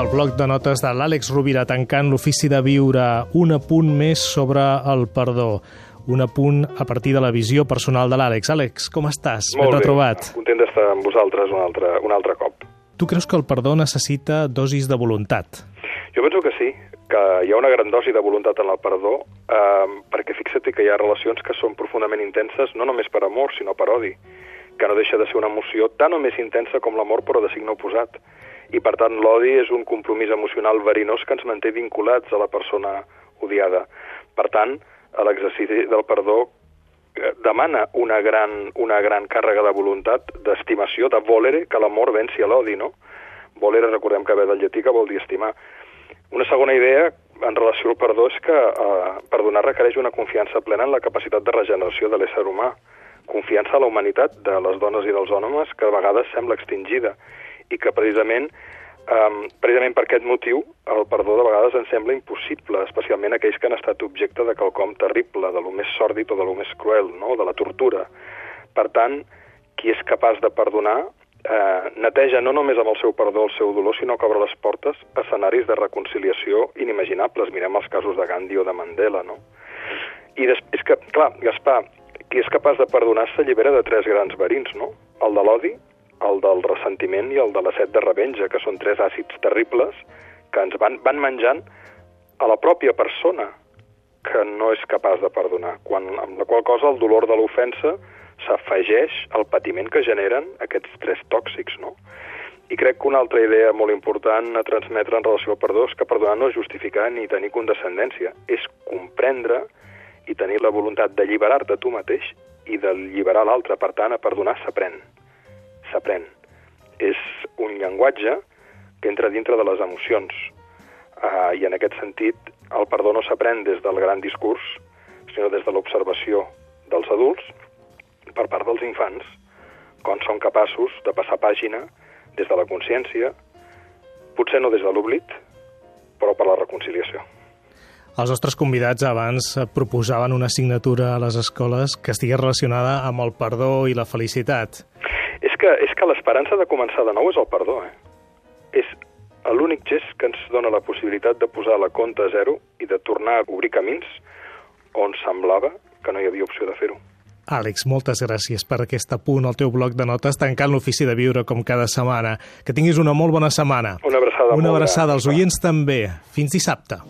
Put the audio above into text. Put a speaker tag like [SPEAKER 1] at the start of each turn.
[SPEAKER 1] El bloc de notes de l'Àlex Rovira tancant l'ofici de viure un apunt més sobre el perdó. Un apunt a partir de la visió personal de l'Àlex. Àlex, com estàs?
[SPEAKER 2] Molt
[SPEAKER 1] Ben
[SPEAKER 2] bé,
[SPEAKER 1] retrobat.
[SPEAKER 2] content d'estar amb vosaltres un altre, un altre cop.
[SPEAKER 1] Tu creus que el perdó necessita dosis de voluntat?
[SPEAKER 2] Jo penso que sí, que hi ha una gran dosi de voluntat en el perdó, eh, perquè fixa't que hi ha relacions que són profundament intenses, no només per amor, sinó per odi, que no deixa de ser una emoció tan o més intensa com l'amor, però de signe oposat. I, per tant, l'odi és un compromís emocional verinós que ens manté vinculats a la persona odiada. Per tant, l'exercici del perdó eh, demana una gran, una gran càrrega de voluntat, d'estimació, de volere, que l'amor venci a l'odi, no? Volere, recordem que ve del llatí, que vol dir estimar. Una segona idea en relació al perdó és que eh, perdonar requereix una confiança plena en la capacitat de regeneració de l'ésser humà, confiança a la humanitat de les dones i dels homes que a vegades sembla extingida i que precisament um, precisament per aquest motiu el perdó de vegades ens sembla impossible, especialment aquells que han estat objecte de quelcom terrible, de lo més sòrdid o de lo més cruel, no? de la tortura. Per tant, qui és capaç de perdonar eh, neteja no només amb el seu perdó el seu dolor, sinó que obre les portes a escenaris de reconciliació inimaginables. Mirem els casos de Gandhi o de Mandela, no? I després que, clar, Gaspar, qui és capaç de perdonar s'allibera de tres grans verins, no? El de l'odi, el del ressentiment i el de la set de revenja, que són tres àcids terribles que ens van, van menjant a la pròpia persona que no és capaç de perdonar, quan, amb la qual cosa el dolor de l'ofensa s'afegeix al patiment que generen aquests tres tòxics, no? I crec que una altra idea molt important a transmetre en relació al perdó és que perdonar no és justificar ni tenir condescendència, és comprendre i tenir la voluntat d'alliberar-te tu mateix i d'alliberar l'altre. Per tant, a perdonar s'aprèn. S'aprèn. És un llenguatge que entra dintre de les emocions. Uh, I en aquest sentit, el perdó no s'aprèn des del gran discurs, sinó des de l'observació dels adults per part dels infants, quan són capaços de passar pàgina des de la consciència, potser no des de l'oblit, però per la reconciliació.
[SPEAKER 1] Els nostres convidats abans proposaven una assignatura a les escoles que estigués relacionada amb el perdó i la felicitat.
[SPEAKER 2] Que, és que l'esperança de començar de nou és el perdó, eh? És l'únic gest que ens dona la possibilitat de posar la compta a zero i de tornar a obrir camins on semblava que no hi havia opció de fer-ho.
[SPEAKER 1] Àlex, moltes gràcies per aquest apunt al teu bloc de notes tancant l'ofici de viure com cada setmana. Que tinguis una molt bona setmana.
[SPEAKER 2] Una abraçada
[SPEAKER 1] Una abraçada als oients també. Fins dissabte.